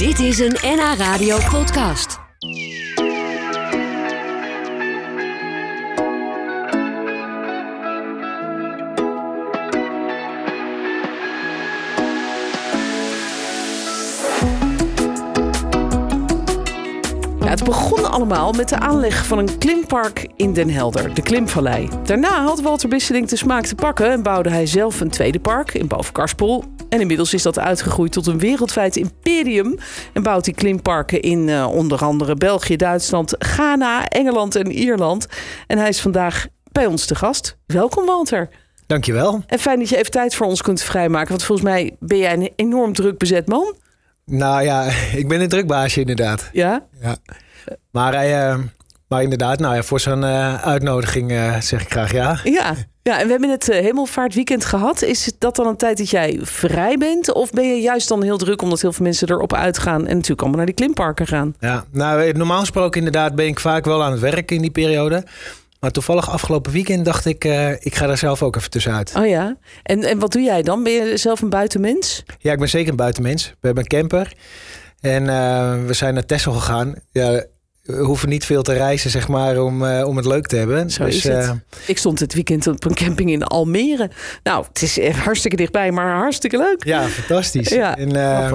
Dit is een NH Radio podcast. Het begon allemaal met de aanleg van een klimpark in Den Helder, de Klimvallei. Daarna had Walter Bisseling de smaak te pakken en bouwde hij zelf een tweede park in Bovenkarspel. En inmiddels is dat uitgegroeid tot een wereldwijd imperium. En bouwt hij klimparken in eh, onder andere België, Duitsland, Ghana, Engeland en Ierland. En hij is vandaag bij ons te gast. Welkom Walter. Dankjewel. En fijn dat je even tijd voor ons kunt vrijmaken. Want volgens mij ben jij een enorm druk bezet man. Nou ja, ik ben een drukbaasje inderdaad. Ja? Ja. Maar, eh, maar inderdaad, nou ja, voor zo'n eh, uitnodiging zeg ik graag ja. Ja. Ja, en we hebben het eh, Hemelvaartweekend gehad. Is dat dan een tijd dat jij vrij bent? Of ben je juist dan heel druk omdat heel veel mensen erop uitgaan... en natuurlijk allemaal naar die klimparken gaan? ja. Nou, normaal gesproken inderdaad ben ik vaak wel aan het werk in die periode. Maar toevallig afgelopen weekend dacht ik, eh, ik ga daar zelf ook even tussenuit. Oh ja. En, en wat doe jij dan? Ben je zelf een buitenmens? Ja, ik ben zeker een buitenmens. We hebben een camper. En eh, we zijn naar Texel gegaan. Ja, we hoeven niet veel te reizen, zeg maar, om, eh, om het leuk te hebben. Zo is het. eh, Ik stond dit weekend op een camping in Almere. Nou, het is hartstikke dichtbij, maar hartstikke leuk. ja, fantastisch. Ja, en, eh.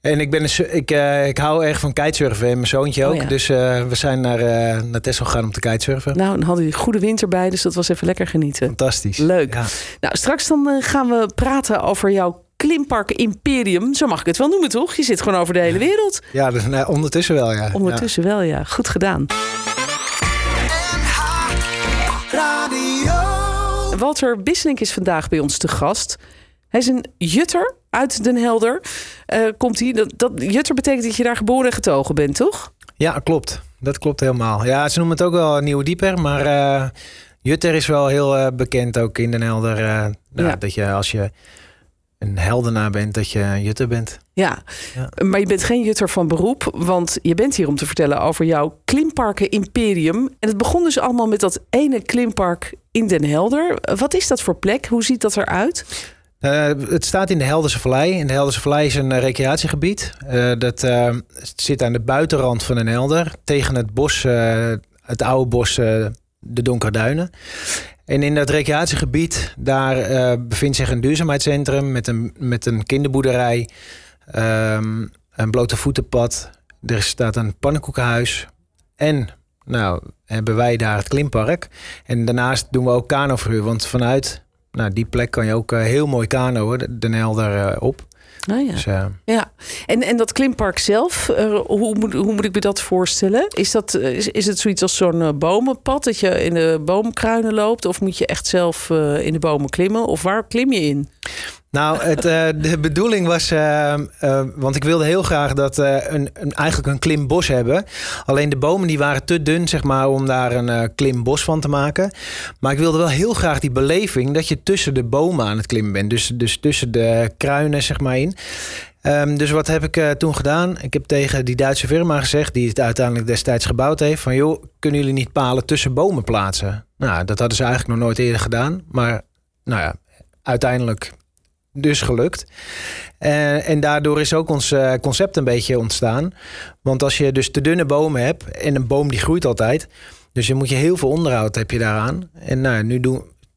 En ik, ben een, ik, ik hou erg van kitesurfen en mijn zoontje Oh ook. ja. Dus we zijn naar, naar Texel gegaan om te kitesurfen. Nou, dan hadden jullie goede winter bij, dus dat was even lekker genieten. Fantastisch. Leuk. Ja. Nou, straks dan gaan we praten over jouw klimpark Imperium. Zo mag ik het wel noemen, toch? Je zit gewoon over de hele wereld. Ja, dus, nou, ondertussen wel, ja. Ondertussen wel, ja. Goed gedaan. Walter Bisselink is vandaag bij ons te gast. Hij is een jutter uit Den Helder. Eh, komt hij? Dat, dat, jutter betekent dat je daar geboren en getogen bent, toch? Ja. klopt. Dat klopt helemaal. Ja, ze noemen het ook wel Nieuwe Dieper. Maar eh, Jutter is wel heel eh, bekend ook in Den Helder. nou, Ja. Dat je als je een heldenaar bent, dat je Jutter bent. Ja. Ja. maar je bent geen jutter van beroep, want je bent hier om te vertellen over jouw klimparken Imperium. En het begon dus allemaal met dat ene klimpark in Den Helder. Wat is dat voor plek? Hoe ziet dat eruit? Eh, het staat in de Helderse Vallei. En de Helderse Vallei is een eh, recreatiegebied. Eh, dat zit aan de buitenrand van Den Helder. Tegen het bos, het oude bos, de Donkere Duinen. En in dat recreatiegebied, daar eh, bevindt zich een duurzaamheidscentrum met een, met een kinderboerderij, ehm, een blote voetenpad. Er staat een pannenkoekenhuis. En nou, hebben wij daar het klimpark. En daarnaast doen we ook kanoverhuur. Want vanuit nou, die plek kan je ook eh, heel mooi kanoën, de Den Helder eh, op. Nou ja. Dus, eh, Ja, en, en dat klimpark zelf, eh, hoe, moet, hoe moet ik me dat voorstellen? Is, dat, eh, is, is het zoiets als zo'n bomenpad dat je in de boomkruinen loopt? Of moet je echt zelf in de bomen klimmen? Of waar klim je in? Nou, het, eh, de bedoeling was, eh, eh, want ik wilde heel graag dat een, een, eigenlijk een klimbos hebben. Alleen de bomen die waren te dun, zeg maar, om daar een klimbos van te maken. Maar ik wilde wel heel graag die beleving dat je tussen de bomen aan het klimmen bent. Dus, dus tussen de kruinen, zeg maar, in. Ehm, dus wat heb ik toen gedaan? Ik heb tegen die Duitse firma gezegd, die het uiteindelijk destijds gebouwd heeft, van joh, kunnen jullie niet palen tussen bomen plaatsen? Nou, dat hadden ze eigenlijk nog nooit eerder gedaan. Maar nou ja, uiteindelijk dus gelukt. Eh, en daardoor is ook ons eh, concept een beetje ontstaan. Want als je dus te dunne bomen hebt en een boom die groeit altijd, dus je moet je heel veel onderhoud heb je daaraan. En nou, nu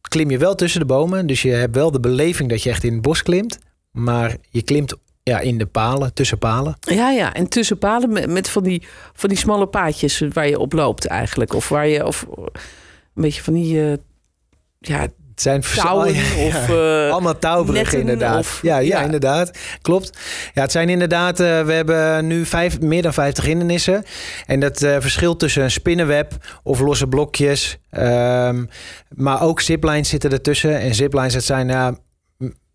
klim je wel tussen de bomen, dus je hebt wel de beleving dat je echt in het bos klimt, maar je klimt ja, in de palen, tussen palen. Ja, ja, en tussen palen met, met van, die, van die smalle paadjes waar je op loopt eigenlijk. Of waar je, of een beetje van die, eh, ja, Het zijn touwen Ja, ja. of... eh, Allemaal touwbruggen netten inderdaad. of- ja, ja, ja. inderdaad. Klopt. Ja, het zijn inderdaad... eh, we hebben nu vijf, meer dan 50 hindernissen. En dat eh, verschilt tussen een spinnenweb of losse blokjes. Ehm, maar ook ziplines zitten ertussen. En ziplines, dat zijn ja,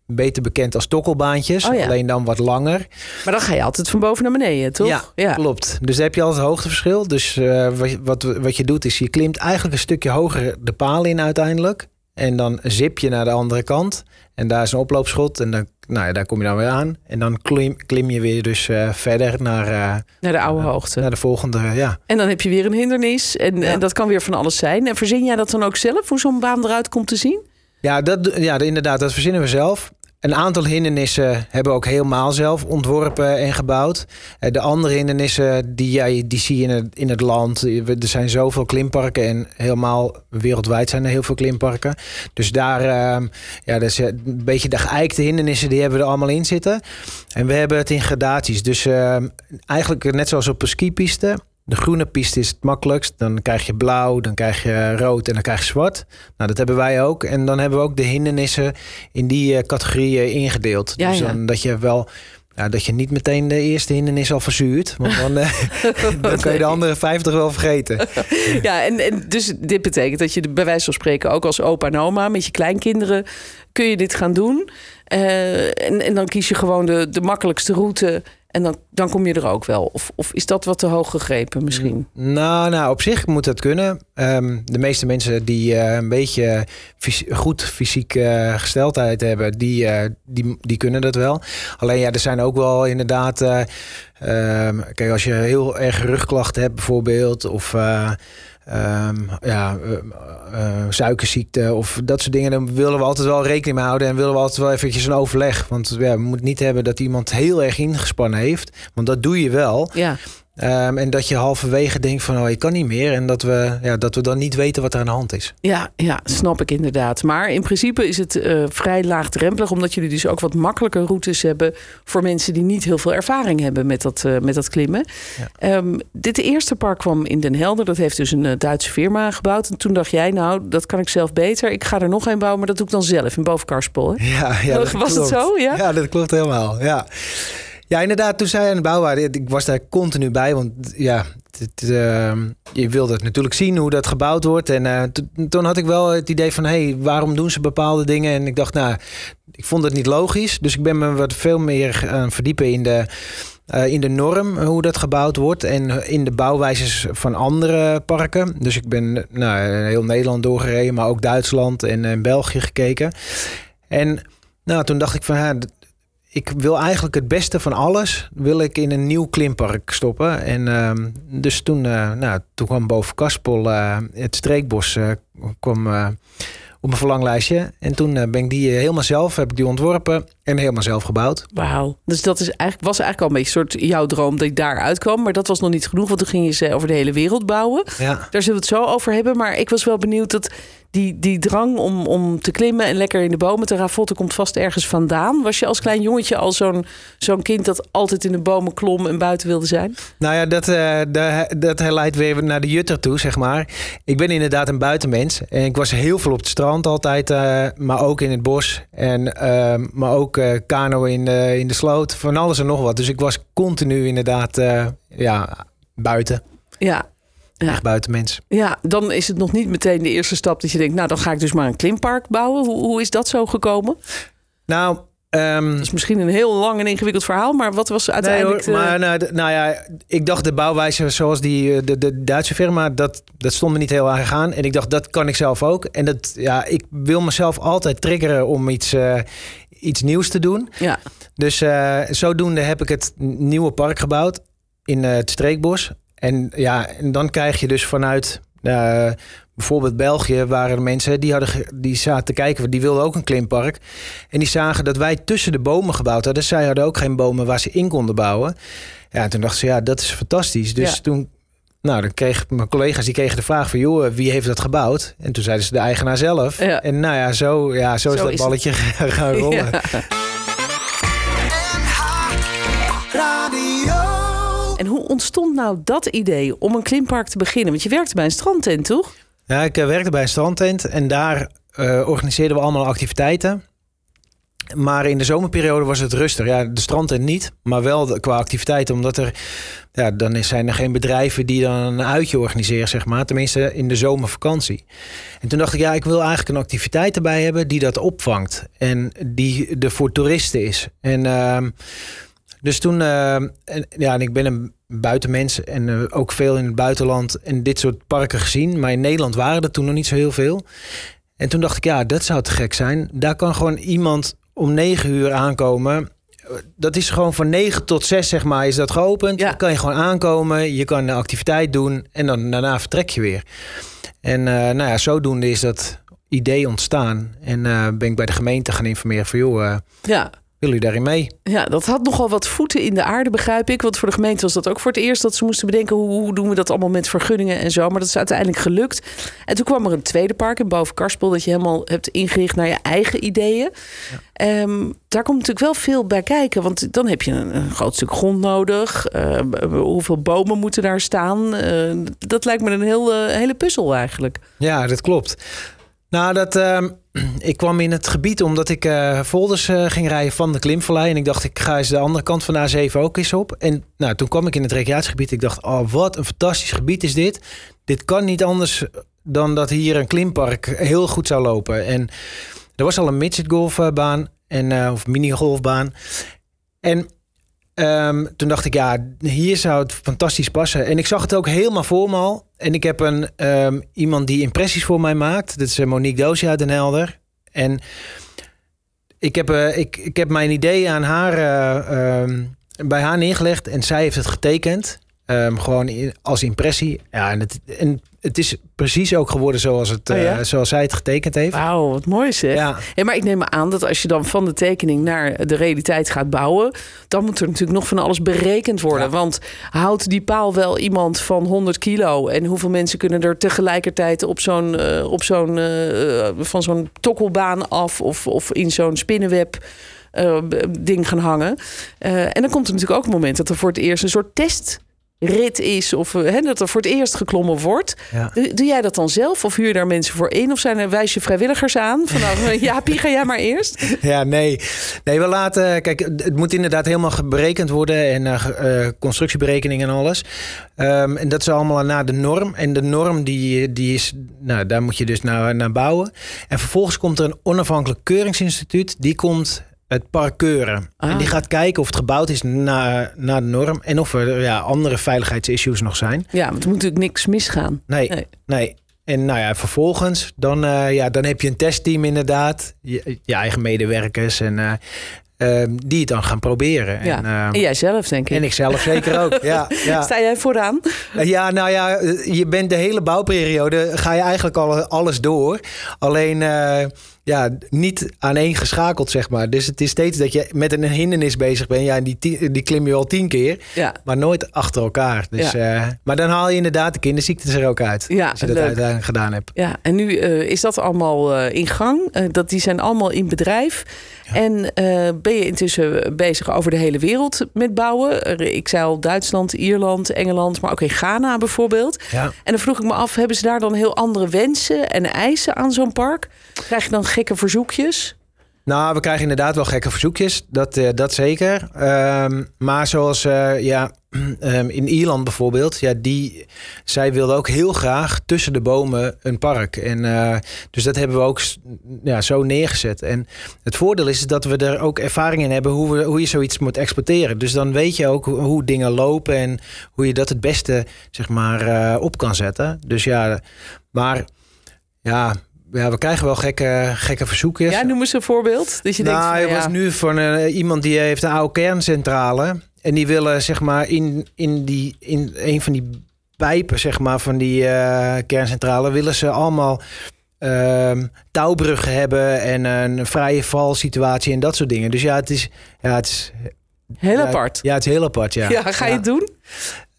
beter bekend als tokkelbaantjes. Oh ja. Alleen dan wat langer. maar dan ga je altijd van boven naar beneden, toch? Ja, klopt. Dus daar heb je altijd hoogteverschil. Dus wat, wat, wat je doet is je klimt eigenlijk een stukje hoger de paal in uiteindelijk. En dan zip je naar de andere kant. En daar is een oploopschot. En dan, nou ja, daar kom je dan weer aan. En dan klim, klim je weer dus eh, verder naar, eh, Naar de oude hoogte. naar de volgende. Ja. En dan heb je weer een hindernis. En, Ja. en dat kan weer van alles zijn. En verzin jij dat dan ook zelf, hoe zo'n baan eruit komt te zien? Ja, dat, ja, inderdaad, dat verzinnen we zelf. Een aantal hindernissen hebben we ook helemaal zelf ontworpen en gebouwd. Eh, de andere hindernissen die, jij die zie je in het, in het land. Er zijn zoveel klimparken en helemaal wereldwijd zijn er heel veel klimparken. Dus daar, uh, ja, dat is een beetje de geëikte hindernissen, die hebben we er allemaal in zitten. En we hebben het in gradaties. Dus uh, eigenlijk net zoals op een skipiste de groene piste is het makkelijkst. Dan krijg je blauw, dan krijg je rood en dan krijg je zwart. Nou, dat hebben wij ook. En dan hebben we ook de hindernissen in die uh, categorieën ingedeeld. Ja, dus ja. dan dat je wel... Ja, dat je niet meteen de eerste hindernis al verzuurt. Want dan, uh, dan kan je de andere 50 wel vergeten. Ja, en, en dus dit betekent dat je de, bij wijze van spreken ook als opa en oma met je kleinkinderen kun je dit gaan doen. Uh, en, en dan kies je gewoon de, de makkelijkste route. En dan, dan kom je er ook wel. Of, of is dat wat te hoog gegrepen misschien? Nou, nou op zich moet dat kunnen. Um, de meeste mensen die uh, een beetje goed fysiek uh, gesteldheid hebben, die, uh, die, die kunnen dat wel. Alleen ja, er zijn ook wel inderdaad. Um, kijk, als je heel erg rugklachten hebt bijvoorbeeld, of Um, ja, uh, uh, suikerziekte of dat soort dingen. Dan willen we altijd wel rekening mee houden en willen we altijd wel eventjes een overleg. Want ja, we moeten niet hebben dat iemand heel erg ingespannen heeft. Want dat doe je wel. Ja. Um, en dat je halverwege denkt van oh, ik kan niet meer. En dat we, ja, dat we dan niet weten wat er aan de hand is. Ja, ja snap ik inderdaad. Maar in principe is het uh, vrij laagdrempelig. Omdat jullie dus ook wat makkelijker routes hebben. Voor mensen die niet heel veel ervaring hebben met dat, uh, met dat klimmen. Ja. Um, dit eerste park kwam in Den Helder. Dat heeft dus een uh, Duitse firma gebouwd. En toen dacht jij nou dat kan ik zelf beter. Ik ga er nog een bouwen. Maar dat doe ik dan zelf in Bovenkarspel. Ja, ja, Was klopt. het zo? Ja? ja, dat klopt helemaal. Ja. Ja, inderdaad, toen zij aan de bouw waren, ik was daar continu bij. Want ja, het, uh, je wilde natuurlijk zien hoe dat gebouwd wordt. En uh, toen had ik wel het idee van, hé, hey, waarom doen ze bepaalde dingen? En ik dacht, nou, ik vond het niet logisch. Dus ik ben me wat veel meer gaan verdiepen in de... Uh, in de norm, hoe dat gebouwd wordt. En in de bouwwijzes van andere parken. Dus ik ben nou, heel Nederland doorgereden, maar ook Duitsland en, en België gekeken. En nou, toen dacht ik van, ik wil eigenlijk het beste van alles wil ik in een nieuw klimpark stoppen. En uh, dus toen, uh, nou, toen kwam boven Kaspel uh, het streekbos uh, kwam, op mijn verlanglijstje. En toen ben ik die helemaal zelf, heb ik die ontworpen en helemaal zelf gebouwd. Wauw. Dus dat is eigenlijk, was eigenlijk al een beetje een soort jouw droom dat ik daar uitkwam. Maar dat was nog niet genoeg, want toen ging je ze over de hele wereld bouwen. Ja. Daar zullen we het zo over hebben. Maar ik was wel benieuwd dat die, die drang om, om te klimmen en lekker in de bomen te ravotten komt vast ergens vandaan. Was je als klein jongetje al zo'n zo'n kind dat altijd in de bomen klom en buiten wilde zijn? Nou ja, dat, uh, dat, dat herleidt weer naar de jutter toe, zeg maar. Ik ben inderdaad een buitenmens. En ik was heel veel op het strand altijd, uh, maar ook in het bos. En, uh, maar ook kano in, de, in de sloot, van alles en nog wat. Dus ik was continu inderdaad ja, buiten. Ja, ja. Echt buitenmens. Ja, dan is het nog niet meteen de eerste stap dat je denkt... nou, dan ga ik dus maar een klimpark bouwen. Hoe, hoe is dat zo gekomen? Nou... Um, dat is misschien een heel lang en ingewikkeld verhaal... maar wat was uiteindelijk... Nee, hoor, maar nou, nou, ja, ik dacht de bouwwijze zoals die, de, de Duitse firma... Dat, dat stond me niet heel erg aan. En ik dacht, dat kan ik zelf ook. En dat, ja, ik wil mezelf altijd triggeren om iets, uh, iets nieuws te doen. Ja. Dus uh, zodoende heb ik het nieuwe park gebouwd in uh, het Streekbos... En ja, en dan krijg je dus vanuit uh, bijvoorbeeld België waren er mensen die hadden die zaten te kijken, die wilden ook een klimpark. En die zagen dat wij tussen de bomen gebouwd hadden. Zij hadden ook geen bomen waar ze in konden bouwen. Ja, en toen dachten ze, ja, dat is fantastisch. Dus ja. toen, nou, dan kreeg mijn collega's die kregen de vraag van, joh, wie heeft dat gebouwd? En toen zeiden ze de eigenaar zelf. Ja. En nou ja, zo, ja, zo, zo is dat balletje gaan rollen. Ja. En hoe ontstond nou dat idee om een klimpark te beginnen? Want je werkte bij een strandtent, toch? Ja, ik uh, werkte bij een strandtent en daar uh, organiseerden we allemaal activiteiten. Maar in de zomerperiode was het rustig. Ja, de strandtent niet, maar wel qua activiteiten. Omdat er, ja, dan zijn er geen bedrijven die dan een uitje organiseren, zeg maar. Tenminste, in de zomervakantie. En toen dacht ik, ja, ik wil eigenlijk een activiteit erbij hebben die dat opvangt. En die er voor toeristen is. En... Uh, dus toen, uh, en, ja, en ik ben een buitenmens en uh, ook veel in het buitenland en dit soort parken gezien. Maar in Nederland waren er toen nog niet zo heel veel. En toen dacht ik, ja, dat zou te gek zijn. Daar kan gewoon iemand om negen uur aankomen. Dat is gewoon van 9 tot 6, zeg maar, is dat geopend. Ja. Dan kan je gewoon aankomen, je kan een activiteit doen en dan daarna vertrek je weer. En uh, nou ja, zodoende is dat idee ontstaan. En eh, ben ik bij de gemeente gaan informeren van... joh, eh, Ja. Willen jullie daarin mee? Ja, dat had nogal wat voeten in de aarde, begrijp ik. Want voor de gemeente was dat ook voor het eerst dat ze moesten bedenken hoe, hoe doen we dat allemaal met vergunningen en zo. Maar dat is uiteindelijk gelukt. En toen kwam er een tweede park in boven Karspel dat je helemaal hebt ingericht naar je eigen ideeën. Ehm, daar komt natuurlijk wel veel bij kijken, want dan heb je een, een groot stuk grond nodig. Eh, hoeveel bomen moeten daar staan? Eh, dat lijkt me een heel, eh, hele puzzel eigenlijk. Ja, dat klopt. Nou, dat, ehm, ik kwam in het gebied omdat ik eh, folders eh, ging rijden van de Klimvallei. En ik dacht, ik ga eens de andere kant van de A7 ook eens op. En nou, toen kwam ik in het recreatiegebied. Ik dacht, oh, wat een fantastisch gebied is dit. Dit kan niet anders dan dat hier een klimpark heel goed zou lopen. En er was al een midgetgolfbaan en eh, of minigolfbaan. En ehm, toen dacht ik, ja, hier zou het fantastisch passen. En ik zag het ook helemaal voor me al. En ik heb een, ehm, iemand die impressies voor mij maakt. Dat is eh, Monique Doosje uit Den Helder. En ik heb, eh, ik, ik heb mijn idee aan haar, eh, ehm, bij haar neergelegd. En zij heeft het getekend. Ehm, gewoon in- als impressie. Ja, en het, en het is precies ook geworden zoals, het, Oh ja? eh, zoals zij het getekend heeft. Wauw, wat mooi zeg. Ja, Ja, maar ik neem me aan dat als je dan van de tekening naar de realiteit gaat bouwen, dan moet er natuurlijk nog van alles berekend worden. Ja. Want houdt die paal wel iemand van 100 kilo? En hoeveel mensen kunnen er tegelijkertijd op zo'n, eh, op zo'n, eh, van zo'n tokkelbaan af of, of in zo'n spinnenweb? ding gaan hangen. En dan komt er natuurlijk ook een moment dat er voor het eerst een soort testrit is. Of eh, hè, dat er voor het eerst geklommen wordt. ja. Doe, jij dat dan zelf of huur je daar mensen voor in? Of zijn er, wijs je vrijwilligers aan? Van nou, eh, Jaapie, ga jij maar eerst. Ja, nee. Nee, we laten. Kijk, het moet inderdaad helemaal berekend worden. En eh, constructieberekening en alles. Ehm, en dat is allemaal naar de norm. En de norm, die, die is. Nou, daar moet je dus naar, naar bouwen. En vervolgens komt er een onafhankelijk keuringsinstituut. Die komt het park keuren. Ah. En die gaat kijken of het gebouwd is naar, naar de norm. En of er ja, andere veiligheidsissues nog zijn. Ja, want er moet natuurlijk niks misgaan. Nee, Nee. nee. En nou ja, vervolgens, dan, eh, ja, dan heb je een testteam inderdaad. Je, je eigen medewerkers en eh, ehm, die het dan gaan proberen. Ja. En, ehm, En jij zelf, denk ik. en ik zelf zeker ook. Ja, ja. Sta jij vooraan? ja, nou ja, eh, je bent de hele bouwperiode, ga je eigenlijk al alles door. Alleen eh, ja, niet aaneen geschakeld, zeg maar. Dus het is steeds dat je met een hindernis bezig bent. Ja, en die, die klim je al tien keer, Ja. maar nooit achter elkaar. Dus, eh, maar dan haal je inderdaad de kinderziektes er ook uit. Ja, als je dat leuk. uiteindelijk gedaan hebt. Ja, en nu eh, is dat allemaal eh, in gang. Dat, die zijn allemaal in bedrijf. En ben je intussen bezig over de hele wereld met bouwen? Ik zei al Duitsland, Ierland, Engeland, maar ook in Ghana bijvoorbeeld. Ja. En dan vroeg ik me af, hebben ze daar dan heel andere wensen en eisen aan zo'n park? Krijg je dan gekke verzoekjes? Nou, we krijgen inderdaad wel gekke verzoekjes. Dat, eh, dat zeker. Ehm, maar zoals eh, ja, ehm, in Ierland bijvoorbeeld. Ja, die, zij wilden ook heel graag tussen de bomen een park. En, eh, dus dat hebben we ook ja, zo neergezet. En het voordeel is dat we er ook ervaring in hebben hoe, we, hoe je zoiets moet exporteren. Dus dan weet je ook hoe, hoe dingen lopen en hoe je dat het beste zeg maar, op kan zetten. Dus ja, maar ja, ja, we krijgen wel gekke, gekke verzoekjes. Ja, noem eens een voorbeeld. Dat je nou, denkt, van, ja, was nu van eh, iemand die heeft een oude kerncentrale. En die willen zeg maar in, in, die, in een van die pijpen zeg maar, van die eh, kerncentrale... willen ze allemaal ehm, touwbruggen hebben en een vrije valsituatie en dat soort dingen. Dus ja, het is... Ja, het is heel ja, apart. Ja, het is heel apart, ja. Ja, ga je het doen?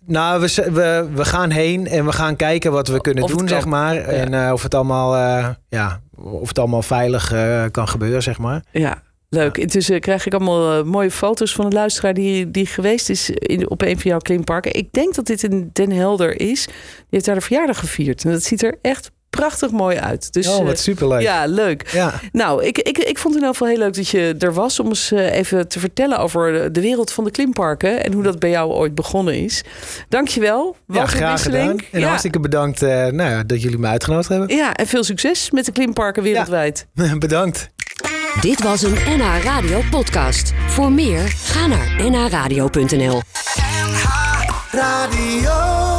Nou, we, we, we gaan heen en we gaan kijken wat we kunnen Of doen, zeg maar. En eh, of, het allemaal, eh, ja, of het allemaal veilig eh, kan gebeuren, zeg maar. Ja, leuk. Intussen krijg ik allemaal mooie foto's van een luisteraar die, die geweest is in, op een van jouw klimparken. Ik denk dat dit in Den Helder is. Die heeft daar de verjaardag gevierd. En dat ziet er echt prachtig mooi uit. Dus, oh, eh, wat superleuk. ja, leuk. ja. Nou, ik, ik, ik vond het in ieder geval heel leuk dat je er was om eens eh, even te vertellen over de- de wereld van de klimparken en hoe dat bij jou ooit begonnen is. Dankjewel. Ja, Walter graag Wisseling. gedaan. En ja. hartstikke bedankt eh, nou ja, dat jullie me uitgenodigd hebben. ja, en veel succes met de klimparken wereldwijd. bedankt. Dit was een NH Radio podcast. Voor meer, ga naar nhradio.nl. Radio.